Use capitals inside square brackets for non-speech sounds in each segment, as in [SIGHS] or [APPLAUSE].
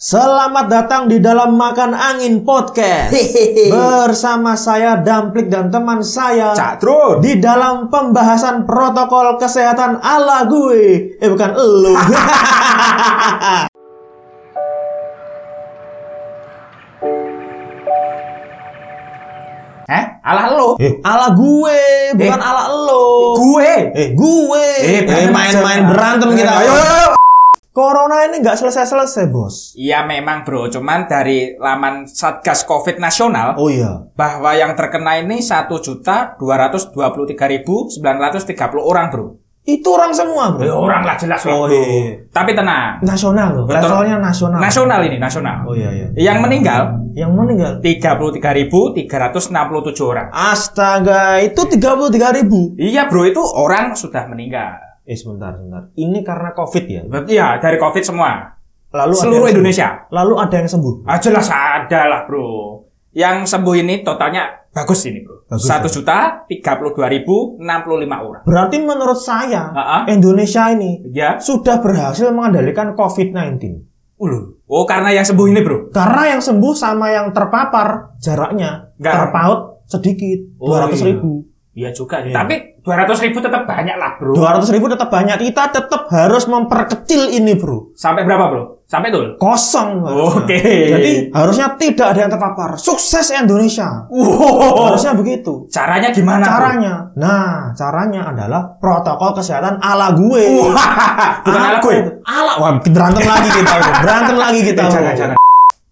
Selamat datang di dalam Makan Angin Podcast Bersama saya Damplik dan teman saya Cak Trun. Di dalam pembahasan protokol kesehatan ala gue Eh bukan elu [LAUGHS] Eh, ala lo. Eh ala gue bukan Eh. ala elo Gue. Eh gue Eh, Eh main-main berantem kita Ayo, ayo. Corona ini nggak selesai-selesai bos Iya memang bro, cuman dari laman Satgas Covid Nasional Oh iya bahwa yang terkena ini 1 juta 223.930 orang bro. Itu orang semua bro Eh, orang lah jelas Oh, bro. iya. Tapi tenang, Nasional loh Betul. Levelnya nasional nasional ini nasional. Oh iya iya Yang meninggal Yang meninggal 33.367 orang. Astaga, itu 33 ribu. Iya bro, itu orang sudah meninggal. Eh sebentar, sebentar. Ini karena COVID ya? Iya, dari Covid semua. Lalu ada Seluruh yang Indonesia. sembuh. Lalu ada yang sembuh. Ah, jelas ada lah bro. Yang sembuh ini totalnya bagus ini bro. Satu juta tiga puluh dua ribu enam puluh lima orang. Berarti menurut saya, Ah, ah. Indonesia ini Ya. sudah berhasil mengendalikan COVID-19. Ulu. Oh karena yang sembuh ini bro. Karena yang sembuh sama yang terpapar jaraknya Nggak. terpaut sedikit, Oh, 200 iya. ribu. Iya juga. Iya. Tapi dua ratus ribu tetap banyak lah bro. 200 ribu tetap banyak. Kita tetap harus memperkecil ini bro. Sampai berapa bro? Sampai tuh. Kosong. Oke. Jadi harusnya tidak ada yang terpapar. Sukses Indonesia. Wow. Harusnya begitu. Caranya gimana? bro? Caranya, nah caranya adalah protokol kesehatan ala gue. Bukan ala gue. Ala, wah berantem lagi kita, bro. berantem lagi kita. Eh, bro. jangan, jangan.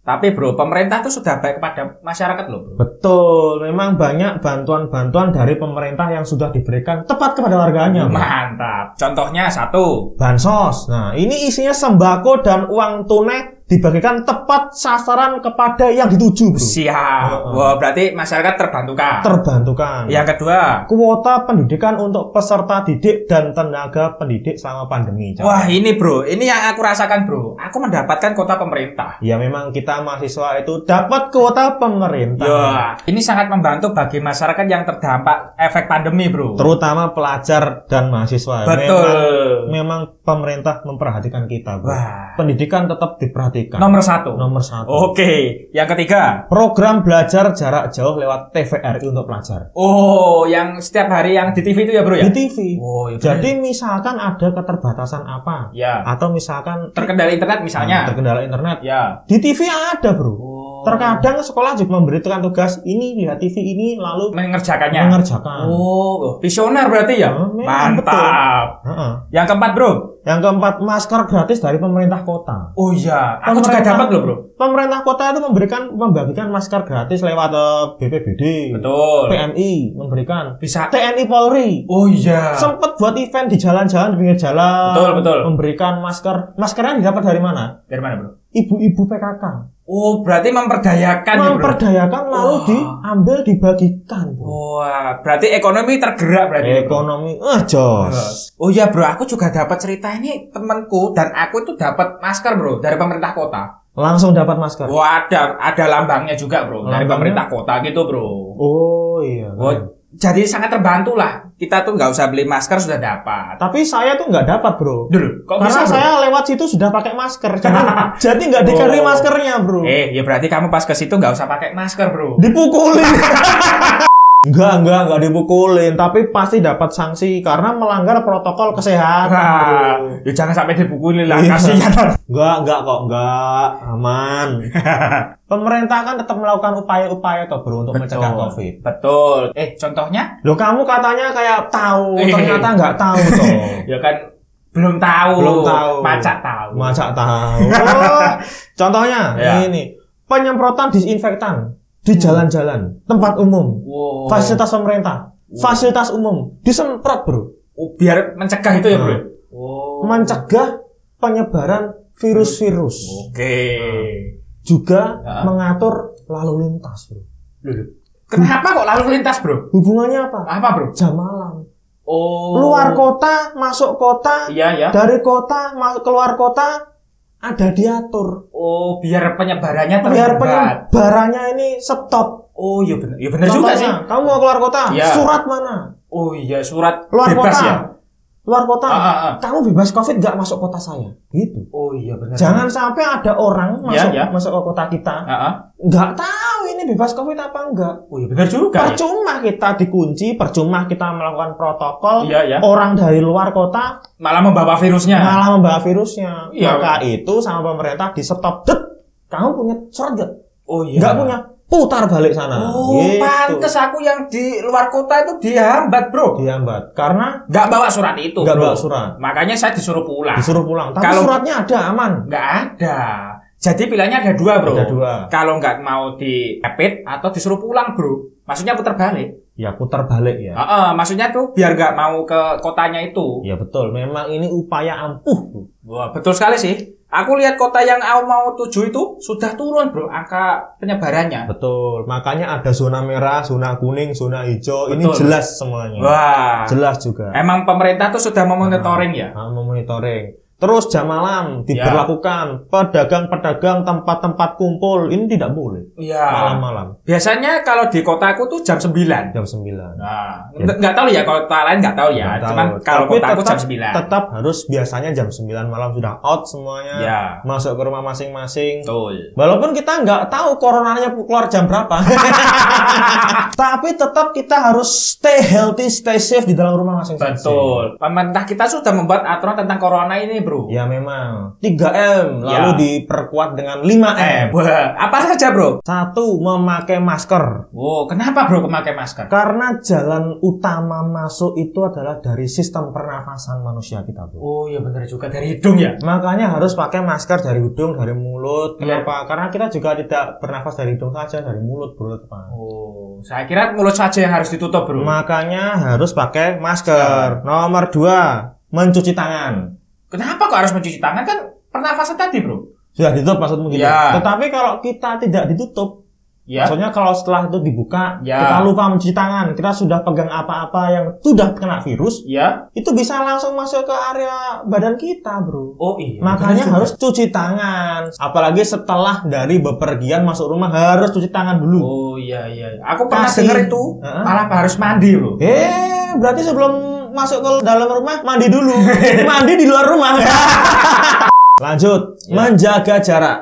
Tapi bro, pemerintah tuh sudah baik kepada masyarakat loh bro. Betul, memang banyak bantuan-bantuan dari pemerintah yang sudah diberikan tepat kepada warganya. bro. Mantap. Contohnya satu. Bansos. Nah, ini isinya sembako dan uang tunai dibagikan tepat sasaran kepada yang dituju, bro. Siap. Wah, berarti masyarakat terbantukan. Terbantukan. Yang kedua, Kuota pendidikan untuk peserta didik dan tenaga pendidik selama pandemi. Cak. Wah ini bro, ini yang aku rasakan bro. Aku mendapatkan kota pemerintah. Ya memang kita mahasiswa itu dapat kuota pemerintah. Ya, ini sangat membantu bagi masyarakat yang terdampak efek pandemi bro. Terutama pelajar dan mahasiswa. Betul. Memang, memang pemerintah memperhatikan kita. Bro. Wah. Pendidikan tetap diperhatikan. Nomor satu. Nomor satu. Oke, yang ketiga. Program belajar jarak jauh lewat TVRI untuk pelajar. Oh, yang setiap hari yang di TV itu ya bro ya? Di TV. Oh, iya Jadi misalkan ada keterbatasan apa, ya atau misalkan terkendala internet misalnya. Nah, terkendala internet, Ya. di TV ada bro. Oh. Terkadang sekolah juga memberikan tugas ini lihat TV ini lalu mengerjakannya. mengerjakan. Oh, visioner berarti ya? Memang Mantap. Heeh. Yang keempat bro. Yang keempat masker gratis dari pemerintah kota. Oh iya, aku juga dapat loh bro. Pemerintah kota itu memberikan membagikan masker gratis lewat eh, BPBD, Betul. PMI memberikan, Bisa. TNI Polri Oh iya. sempat buat event di jalan-jalan di pinggir jalan, Betul, betul. memberikan masker. Maskernya didapat dari mana? Dari mana bro? Ibu-ibu PKK Oh, berarti memperdayakan ya, bro. memperdayakan lalu Wah. diambil dibagikan. bro. Wah, berarti ekonomi tergerak berarti. bro. Ekonomi, ah jos. Oh iya bro, aku juga dapat cerita ini temanku dan aku itu dapat masker bro dari pemerintah kota. Langsung dapat masker. Wah ada ada lambangnya juga bro dari Lambangnya? pemerintah kota gitu bro. Oh iya. Oh, jadi sangat terbantu lah. Kita tuh nggak usah beli masker sudah dapat. Tapi saya tuh nggak dapat bro. Dulu, kok Karena bisa bro? saya lewat situ sudah pakai masker. Jadi [LAUGHS] jadi nggak di-carry Oh. maskernya bro. Eh, ya berarti kamu pas ke situ nggak usah pakai masker bro. Dipukulin. [LAUGHS] Enggak, enggak, enggak dipukulin, tapi pasti dapat sanksi karena melanggar protokol kesehatan. Bro. ya jangan sampai dipukulin lah, Iya. kasihan. Enggak, enggak kok, enggak, aman. [LAUGHS] Pemerintah kan tetap melakukan upaya-upaya toh bro untuk mencegah COVID. Betul. Eh, contohnya? Loh kamu katanya kayak tahu, Eh. ternyata enggak tahu toh. [LAUGHS] Ya kan belum tahu. Belum tahu. Macak tahu. Masa tahu. Oh, [LAUGHS] contohnya Ya. ini penyemprotan disinfektan di jalan-jalan, tempat umum, Wow. fasilitas pemerintah, fasilitas umum disemprot bro, Oh, biar mencegah itu ya, Bro. Nah. Oh. mencegah penyebaran virus-virus, Oke. juga Ya. mengatur lalu lintas bro. Loh, Kenapa kok lalu lintas, Bro? Hubungannya apa? Apa, Bro? Jam malam. Oh. Luar kota, masuk kota, Iya, ya. dari kota, keluar kota, ada diatur. Oh, biar penyebarannya Biar terhambat. penyebarannya ini stop. Oh, iya benar. Iya benar juga sih. Kamu mau keluar kota, Iya. surat mana? Oh iya, surat Luar bebas kota. ya. Luar kota, Ah, ah, ah. kamu bebas covid nggak masuk kota saya, gitu. Oh iya benar. Jangan sampai ada orang masuk Ya, ya. masuk ke kota kita Ah, ah. nggak tahu ini bebas covid apa enggak. Oh iya benar juga. ya. Percuma kita dikunci, percuma kita melakukan protokol. Iya ya. Orang dari luar kota Malah membawa virusnya. malah membawa virusnya. Iya. Maka itu sama pemerintah di stop. Det, kamu punya surat nggak? Oh iya. Nggak punya. Putar balik sana. Oh, Gitu. pantes aku yang di luar kota itu dihambat, Bro. Dihambat karena Nggak bawa surat itu, nggak Bro. bawa surat. Makanya saya disuruh pulang. Disuruh pulang. Tapi Kalau- suratnya ada aman. Nggak ada. Jadi pilihannya ada dua, Bro. Ada dua. Kalau nggak mau di atau disuruh pulang, Bro. Maksudnya putar balik. Ya putar balik ya. Heeh, maksudnya tuh biar nggak mau ke kotanya itu. Ya betul. Memang ini upaya ampuh. Wah, betul sekali sih. Aku lihat kota yang aku mau tuju itu sudah turun, Bro, angka penyebarannya. Betul. Makanya ada zona merah, zona kuning, zona hijau. Ini Betul. jelas semuanya. Wah. Jelas juga. Emang pemerintah tuh sudah memonitoring ya? Ah, memonitoring. Terus jam malam Ya. diberlakukan pedagang-pedagang tempat-tempat kumpul ini tidak boleh Iya. malam-malam Biasanya kalau di kotaku tuh jam 9. jam 9. Nah, nggak nggak tahu ya kota lain nggak tahu ya. Nggak tahu. Cuman kalau Tapi kotaku tetap- jam 9. Tetap harus biasanya jam 9 malam sudah out semuanya. Ya. Masuk ke rumah masing-masing. Betul. Walaupun kita nggak tahu coronanya keluar jam berapa. [LAUGHS] Tapi tetap kita harus stay healthy, stay safe di dalam rumah masing-masing. Betul. Pemerintah kita sudah membuat aturan tentang corona ini, Bro. Ya memang 3M lalu Ya. diperkuat dengan 5M. Eh, wah, apa saja, Bro? Satu, memakai masker. Oh, kenapa, Bro, memakai masker? Karena jalan utama masuk itu adalah dari sistem pernafasan manusia kita, Bro. Oh, iya benar juga dari hidung ya. Makanya harus pakai masker dari hidung, dari mulut. Iya. Kenapa? Karena kita juga tidak bernafas dari hidung saja, dari mulut, Bro. Oh, saya kira mulut saja yang harus ditutup, Bro. Makanya harus pakai masker. Nomor dua, mencuci tangan. Kenapa kok harus mencuci tangan kan pernafasan tadi, Bro? Sudah ditutup maksudmu gitu. Ya. Tetapi kalau kita tidak ditutup, Ya. maksudnya kalau setelah itu dibuka, Ya. kita lupa mencuci tangan, kita sudah pegang apa-apa yang sudah kena virus, Ya. itu bisa langsung masuk ke area badan kita, bro. Oh, iya. Makanya juga. harus cuci tangan. Apalagi setelah dari bepergian masuk rumah harus cuci tangan dulu. Oh, iya iya. Aku pernah dengar itu Heeh. malah harus mandi, Bro. Eh, berarti sebelum masuk ke dalam rumah mandi dulu. [LAUGHS] mandi di luar rumah. [LAUGHS] Lanjut, Ya. menjaga jarak.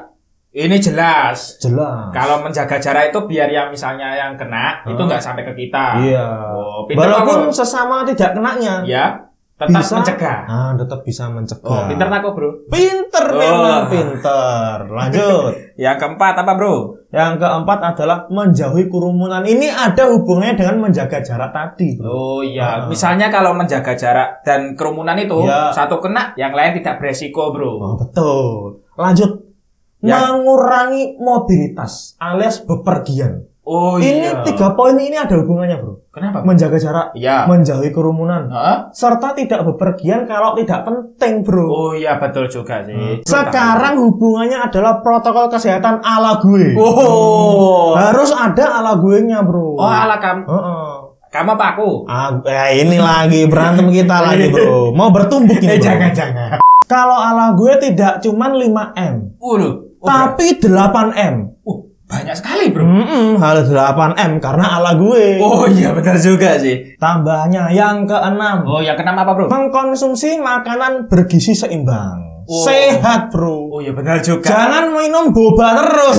Ini jelas. Jelas. Kalau menjaga jarak itu biar yang misalnya yang kena itu Hah? nggak sampai ke kita. Iya. Oh, Walaupun kok. sesama tidak kenanya, Ya, tetap bisa mencegah. Ah, tetap bisa mencegah. Oh, pinter tak kok, Bro? Pinter Oh. memang pinter. Lanjut. [LAUGHS] Yang keempat apa, Bro? Yang keempat adalah menjauhi kerumunan. Ini ada hubungannya dengan menjaga jarak tadi, bro. Oh iya, Ah. misalnya kalau menjaga jarak dan kerumunan itu Ya. satu kena, yang lain tidak beresiko, Bro. Oh, betul. Lanjut. Ya. Mengurangi mobilitas alias bepergian. Oh ini iya. tiga poin ini ada hubungannya, bro. Kenapa? Menjaga jarak, Iya. menjauhi kerumunan, Hah? serta tidak bepergian kalau tidak penting, bro. Oh iya betul juga sih. Sekarang hubungannya adalah protokol kesehatan ala gue. Oh. Harus ada ala gue nya, bro. Oh ala kamu. Heeh. Kamu apa aku? Ah, eh, ini lagi berantem kita lagi, bro. Mau bertumbuk ini, Eh bro. jangan jangan. Kalau ala gue tidak cuman 5M, Waduh. Oh, tapi 8M. uh, banyak sekali bro. Hmm, hal 8M karena ala gue. Oh iya benar juga sih. Tambahnya yang keenam, Oh yang kenapa apa bro? mengkonsumsi makanan bergizi seimbang. Oh. Sehat, bro. Oh iya benar juga. Jangan minum boba terus.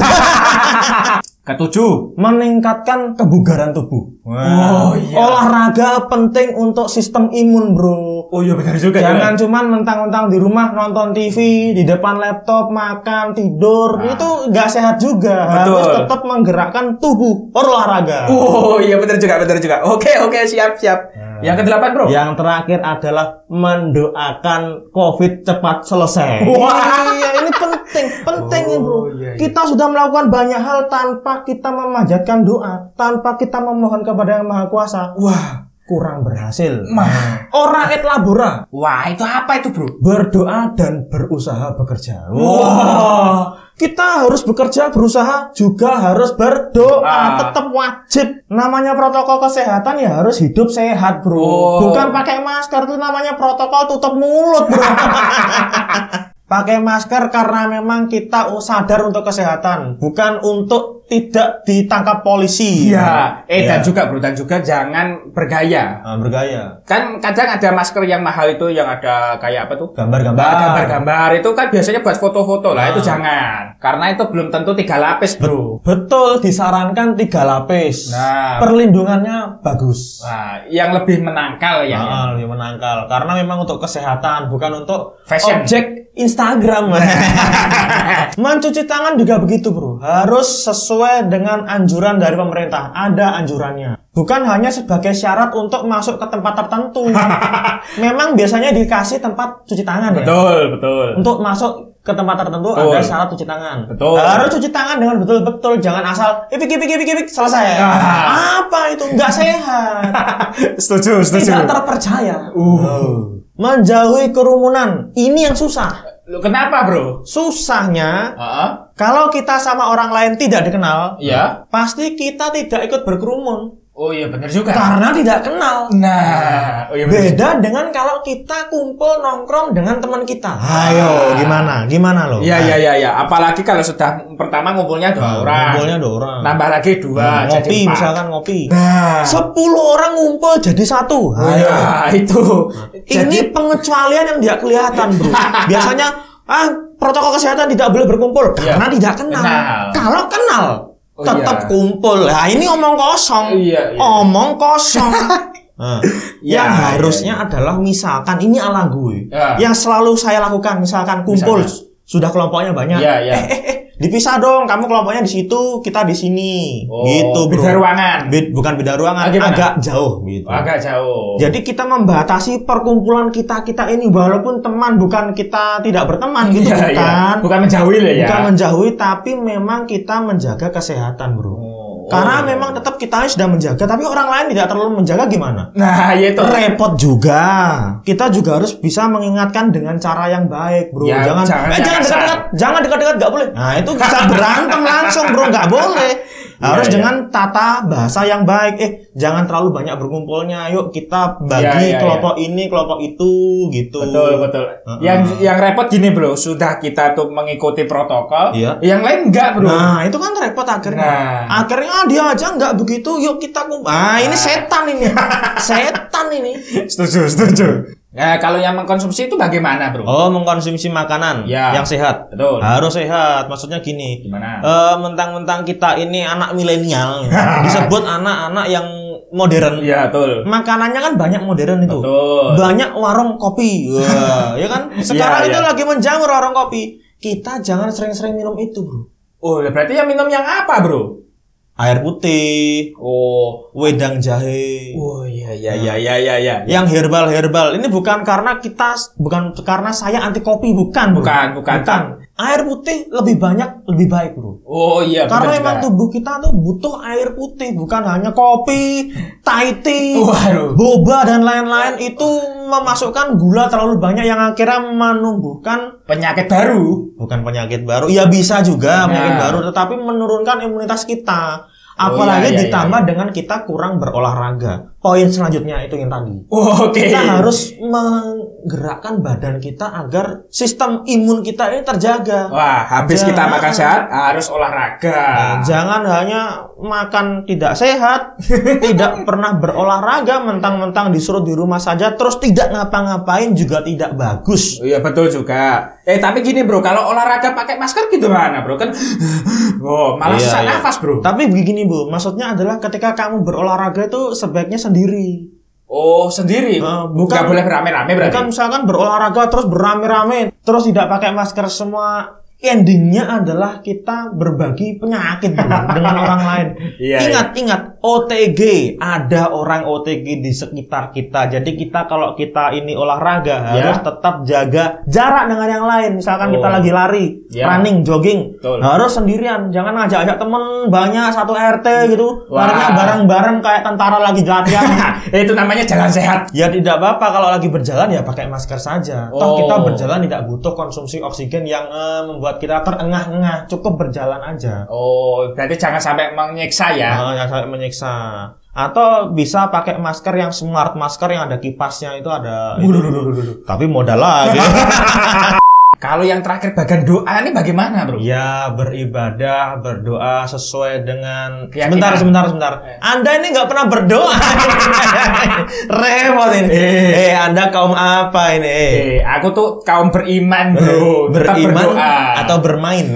[LAUGHS] Ketujuh. Meningkatkan kebugaran tubuh. Oh, iya. Olahraga penting untuk sistem imun, bro. Oh iya benar juga. Jangan cuman mentang-mentang di rumah nonton TV, di depan laptop, makan, tidur. Nah. Itu nggak sehat juga. Betul. Harus tetap menggerakkan tubuh, olahraga. Oh iya benar juga benar juga. Oke oke siap siap. Nah. Yang kedelapan bro. Yang terakhir adalah mendoakan COVID cepat selesai. [LAUGHS] Wah. Iya, ini penting, penting Oh, ya, Bro. iya, iya. Kita sudah melakukan banyak hal tanpa kita memanjatkan doa, tanpa kita memohon kepada Yang Maha Kuasa. Wah. Kurang berhasil. Mah. Ora et labora. Wah itu apa itu bro? Berdoa dan berusaha bekerja. Wah. Kita harus bekerja, berusaha, juga harus berdoa. Ah. Tetap wajib. Namanya protokol kesehatan ya harus hidup sehat, bro. Oh. Bukan pakai masker itu namanya protokol tutup mulut, bro. [LAUGHS] Pakai masker karena memang kita sadar untuk kesehatan, bukan untuk tidak ditangkap polisi. Iya. Eh dan Iya. juga bro, dan juga jangan bergaya. Nah, bergaya. Kan kadang ada masker yang mahal itu yang ada kayak apa tuh? Gambar-gambar. Nah, gambar-gambar itu kan biasanya buat foto-foto lah, Ah. itu jangan. Karena itu belum tentu tiga lapis, bro. Betul, disarankan tiga lapis. Nah. Perlindungannya bagus. Nah, yang lebih menangkal ya. Ah, lebih menangkal karena memang untuk kesehatan bukan untuk Fashion. objek Instagram. [LAUGHS] Mencuci tangan juga begitu, Bro. Harus sesuai dengan anjuran dari pemerintah. Ada anjurannya. Bukan hanya sebagai syarat untuk masuk ke tempat tertentu. [LAUGHS] memang biasanya dikasih tempat cuci tangan ya. Betul, betul. Untuk masuk ke tempat tertentu Betul. ada syarat cuci tangan. Betul. Harus cuci tangan dengan betul-betul, jangan asal ipik ipik ipik ipik selesai. Ah. [LAUGHS] Apa itu? Nggak sehat. setuju, Tidak terpercaya. Uh. Menjauhi kerumunan. Ini yang susah. Lu kenapa, bro? Susahnya Heeh. kalau kita sama orang lain tidak dikenal, Iya. pasti kita tidak ikut berkerumun Oh iya benar juga. karena tidak kenal. Nah, oh iya benar. Beda dengan kalau kita kumpul nongkrong dengan teman kita. Ayo, gimana? Gimana lo? Iya iya iya iya. Apalagi kalau sudah pertama ngumpulnya dua orang. Ngumpulnya dua orang. Nambah lagi dua. Nah, jadi ngopi empat. misalkan ngopi. Nah. Sepuluh orang ngumpul jadi satu. Oh, iya, itu. Ini pengecualian yang tidak kelihatan, bro. [LAUGHS] Biasanya, ah protokol kesehatan tidak boleh berkumpul Iya. karena tidak kenal. Kenal. Kalau kenal, Oh, tetap iya. kumpul. Nah, ini omong kosong. Iya, iya. Omong kosong. [LAUGHS] Nah, Iya, yang iya, harusnya adalah misalkan ini ala gue. Ya. Yang selalu saya lakukan misalkan kumpul Misalkan. sudah kelompoknya banyak. Iya, iya. Eh, eh, eh, dipisah dong. Kamu kelompoknya di situ, kita di sini. Oh, gitu, bro. beda ruangan. Bed- bukan beda ruangan, gimana? agak jauh gitu. Agak jauh. Jadi kita membatasi perkumpulan kita kita ini walaupun teman bukan kita tidak berteman [LAUGHS] gitu iya. bukan. Bukan menjauhi lah ya. Bukan menjauhi tapi memang kita menjaga kesehatan, Bro. Oh, Karena oh. memang tetap kita sudah menjaga tapi orang lain tidak terlalu menjaga gimana? Nah, ya itu. Repot juga. Kita juga harus bisa mengingatkan dengan cara yang baik, Bro. Ya, jangan jangan eh, jangan dekat-dekat, jangan dekat-dekat nggak boleh. Nah, itu bisa berantem langsung, Bro. nggak boleh. Harus Iya, iya. dengan tata bahasa yang baik. Eh, jangan terlalu banyak berkumpulnya. Yuk kita bagi Iya, iya, kelompok ini, kelompok itu gitu. Betul betul. Heeh. Yang yang repot gini bro, sudah kita tuh mengikuti protokol, Iya. yang lain enggak bro. Nah, itu kan repot akhirnya. Nah. Akhirnya ah, dia aja nggak begitu. Yuk kita kumpul. Ah, ini setan ini. [LAUGHS] setan ini. Setuju setuju. Nah kalau yang mengkonsumsi itu bagaimana bro? Oh, mengkonsumsi makanan Ya. yang sehat. Betul. Harus sehat. Maksudnya gini. Gimana? Eh, mentang-mentang kita ini anak milenial, [LAUGHS] disebut anak-anak yang modern. Iya betul. Makanannya kan banyak modern itu. Betul. Banyak warung kopi. Wah, [LAUGHS] ya kan? Sekarang Iya, itu iya. lagi menjamur warung kopi. Kita jangan sering-sering minum itu, Bro. Oh berarti yang minum yang apa bro? Air putih, Oh. wedang jahe. Oh iya iya iya iya iya. iya. Yang herbal-herbal. Ini bukan karena kita bukan karena saya anti kopi, bukan. Bro. Bukan, bukan. Air putih lebih banyak lebih baik, Bro. Oh iya Karena benar memang juga. tubuh kita tuh butuh air putih, bukan hanya kopi, Thai tea, Waduh. boba dan lain-lain itu memasukkan gula terlalu banyak yang akhirnya menumbuhkan Penyakit baru. bukan penyakit baru. Ya bisa juga penyakit Nah. baru, tetapi menurunkan imunitas kita. Oh, Apalagi iya, iya, ditambah dengan kita kurang berolahraga. Poin selanjutnya itu yang tadi. Oh, Oke. Kita harus menggerakkan badan kita agar sistem imun kita ini terjaga. Wah habis Jangan. kita makan sehat harus olahraga. Nah, jangan hanya makan tidak sehat, [LAUGHS] tidak pernah berolahraga, mentang-mentang disuruh di rumah saja, terus tidak ngapa-ngapain juga tidak bagus. Iya betul juga. Eh tapi gini bro, kalau olahraga pakai masker gitu mana bro kan? [SIGHS] Oh malah Iya, susah iya. nafas bro. Tapi begini bu, maksudnya adalah ketika kamu berolahraga itu sebaiknya sendiri. Oh sendiri. Eh, bukan- Nggak boleh beramai-ramai berarti. Bukan misalkan berolahraga terus berame-rame, terus tidak pakai masker semua. Endingnya adalah kita berbagi penyakit [LAUGHS] dengan orang lain. Iya, ingat, ingat, OTG ada orang OTG di sekitar kita. Jadi kita kalau kita ini olahraga Ya. harus tetap jaga jarak dengan yang lain. Misalkan kita Oh. lagi lari, Ya. running, jogging, Betul. harus sendirian. Jangan ngajak-ajak temen banyak satu RT gitu. Larinya bareng-bareng kayak tentara lagi latihan. [LAUGHS] Itu namanya jalan sehat. Ya tidak apa-apa kalau lagi berjalan ya pakai masker saja. Toh Oh. kita berjalan tidak butuh konsumsi oksigen yang eh, membuat kita terengah-engah. Cukup berjalan aja. Oh berarti jangan sampai menyiksa ya. Nah, yang sampai menyiksa. Atau bisa pakai masker yang smart masker yang ada kipasnya itu ada. Waduh. Tapi modal lagi. [LAUGHS] Kalau yang terakhir bagian doa ini bagaimana, Bro? Ya beribadah, berdoa sesuai dengan Keyakinan. sebentar sebentar sebentar. Anda ini nggak pernah berdoa. [LAUGHS] Repot ini. Eh, Anda kaum apa ini? Eh, Eh, aku tuh kaum beriman, Bro. Tetap beriman berdoa. atau bermain.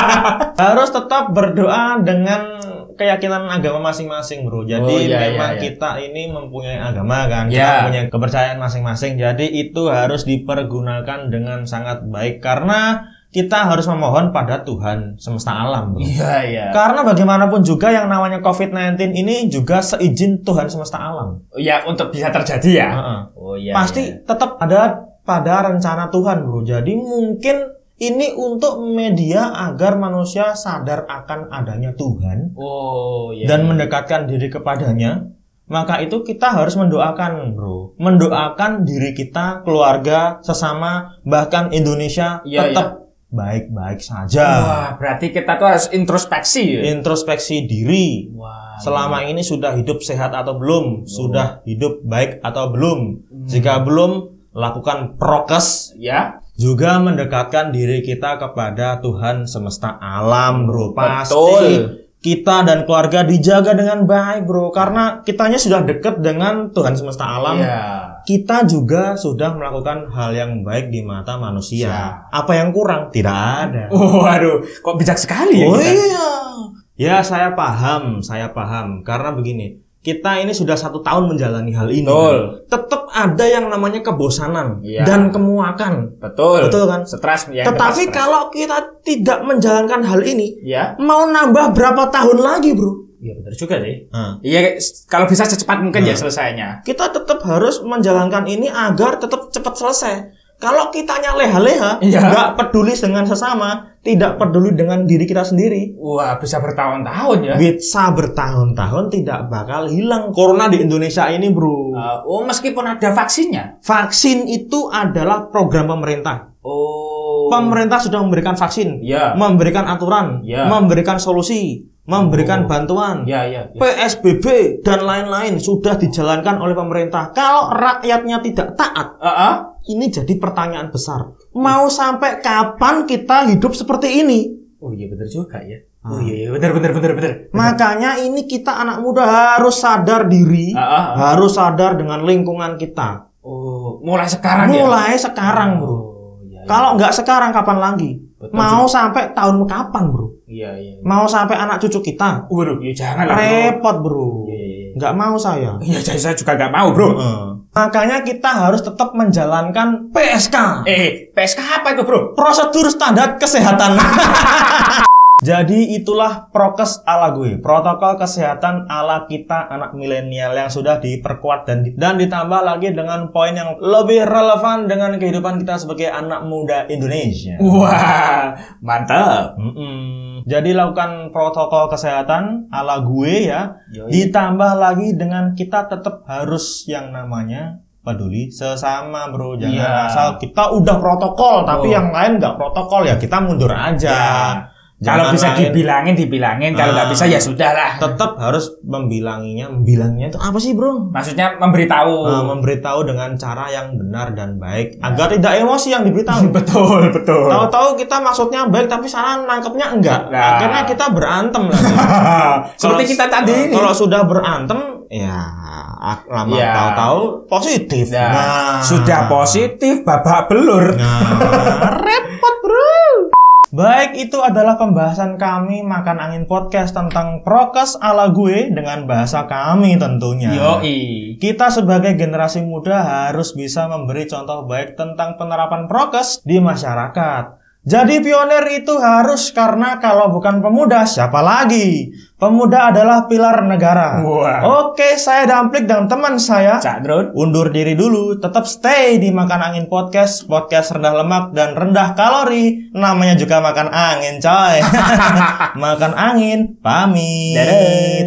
[LAUGHS] Harus tetap berdoa dengan keyakinan agama masing-masing, Bro. Jadi Oh, iya, memang iya, iya. kita ini mempunyai agama kan, Iya. kita punya kepercayaan masing-masing. Jadi itu harus dipergunakan dengan sangat baik karena kita harus memohon pada Tuhan semesta alam, Bro. Iya, iya. Karena bagaimanapun juga yang namanya COVID-19 ini juga seizin Tuhan semesta alam. Ya, untuk bisa terjadi ya. Heeh. Oh iya. Pasti tetap ada pada rencana Tuhan, bro. Jadi mungkin ini untuk media agar manusia sadar akan adanya Tuhan Oh iya. dan mendekatkan diri kepadanya. Maka itu kita harus mendoakan, bro. Mendoakan diri kita, keluarga, sesama, bahkan Indonesia Iya, tetap baik-baik saja. Wah, berarti kita tuh harus introspeksi ya. Introspeksi diri. Wah. Selama ini sudah hidup sehat atau belum? Sudah hidup baik atau belum? Hmm. Jika belum, lakukan prokes. ya. Juga mendekatkan diri kita kepada Tuhan semesta alam, bro. Pasti Betul. kita dan keluarga dijaga dengan baik, bro. Karena kitanya sudah dekat dengan Tuhan semesta alam. Iya. Kita juga sudah melakukan hal yang baik di mata manusia. Siap. Apa yang kurang? Tidak ada. Oh, [LAUGHS] waduh, kok bijak sekali ya Oh kita? iya. Ya saya paham, saya paham. Karena begini, kita ini sudah satu tahun menjalani hal ini. Betul. kan. Tetap ada yang namanya kebosanan Iya. dan kemuakan. Betul. Betul kan? Stres ya. Tetapi stres. kalau kita tidak menjalankan hal ini, ya. mau nambah berapa tahun lagi, bro? Iya benar juga sih. Iya, kalau bisa secepat mungkin ya Nah. selesainya. kita tetap harus menjalankan ini agar tetap cepat selesai. Kalau kitanya leha-leha, Iya. nggak peduli dengan sesama, tidak peduli dengan diri kita sendiri, Wah, bisa bertahun-tahun ya. bisa bertahun-tahun tidak bakal hilang. Corona di Indonesia ini, bro. Uh, oh, meskipun ada vaksinnya. Vaksin itu adalah program pemerintah. Oh. Pemerintah sudah memberikan vaksin, Ya. memberikan aturan, Ya. memberikan solusi, memberikan Oh. bantuan. Ya, ya. ya. PSBB dan lain-lain sudah dijalankan oleh pemerintah. Kalau rakyatnya tidak taat, Ah, ah. ini jadi pertanyaan besar. Mau sampai kapan kita hidup seperti ini? Oh iya benar juga ya. Ah. Oh iya, iya benar benar benar benar. Makanya ini kita anak muda harus sadar diri, ah, ah. harus sadar dengan lingkungan kita. Oh, mulai sekarang ya. Mulai sekarang, bro. Iya, iya. Kalau nggak sekarang, kapan lagi? Betul Mau sampai tahun kapan, bro? Iya, iya. Mau sampai anak cucu kita? Waduh, ya jangan. Repot, bro. Iya, iya, iya. Nggak mau saya. Iya, jadi saya juga nggak mau, bro. Heeh. Makanya kita harus tetap menjalankan PSK. Eh, PSK apa itu, bro? Prosedur standar kesehatan. [LAUGHS] Jadi itulah prokes ala gue, protokol kesehatan ala kita anak milenial yang sudah diperkuat dan dan ditambah lagi dengan poin yang lebih relevan dengan kehidupan kita sebagai anak muda Indonesia. Wah, mantap. Mm-mm. Jadi lakukan protokol kesehatan ala gue ya, Yoi. ditambah lagi dengan kita tetap harus yang namanya peduli sesama bro jangan Iya. asal kita udah protokol tapi Oh. yang lain nggak protokol ya kita mundur aja Ya. Kalau bisa lain- dibilangin, dibilangin. Kalau nggak Ah. bisa ya sudahlah. tetap harus membilanginya membilangnya itu apa sih bro Maksudnya memberitahu. Nah, memberitahu dengan cara yang benar dan baik agar tidak emosi yang diberitahu [LAUGHS] betul, betul. tahu-tahu kita maksudnya baik tapi salah nangkepnya enggak Nah. akhirnya kita berantem lagi [LAUGHS] Seperti Kalau- kita tadi ini. Kalau sudah berantem, ya lama Ya. tahu-tahu positif. Nah, sudah positif, babak belur. Nah, [LAUGHS] repot. Baik, itu adalah pembahasan kami Makan Angin Podcast tentang prokes ala gue dengan bahasa kami tentunya. Yoi. Kita sebagai generasi muda harus bisa memberi contoh baik tentang penerapan prokes di masyarakat. Jadi pionir itu harus karena kalau bukan pemuda siapa lagi? Pemuda adalah pilar negara. Wah. Oke, saya Damplik dan teman saya Cak Drun. undur diri dulu. Tetap stay di Makan Angin Podcast, podcast rendah lemak dan rendah kalori. Namanya juga makan angin, coy. [LAUGHS] makan angin, pamit. Dadah.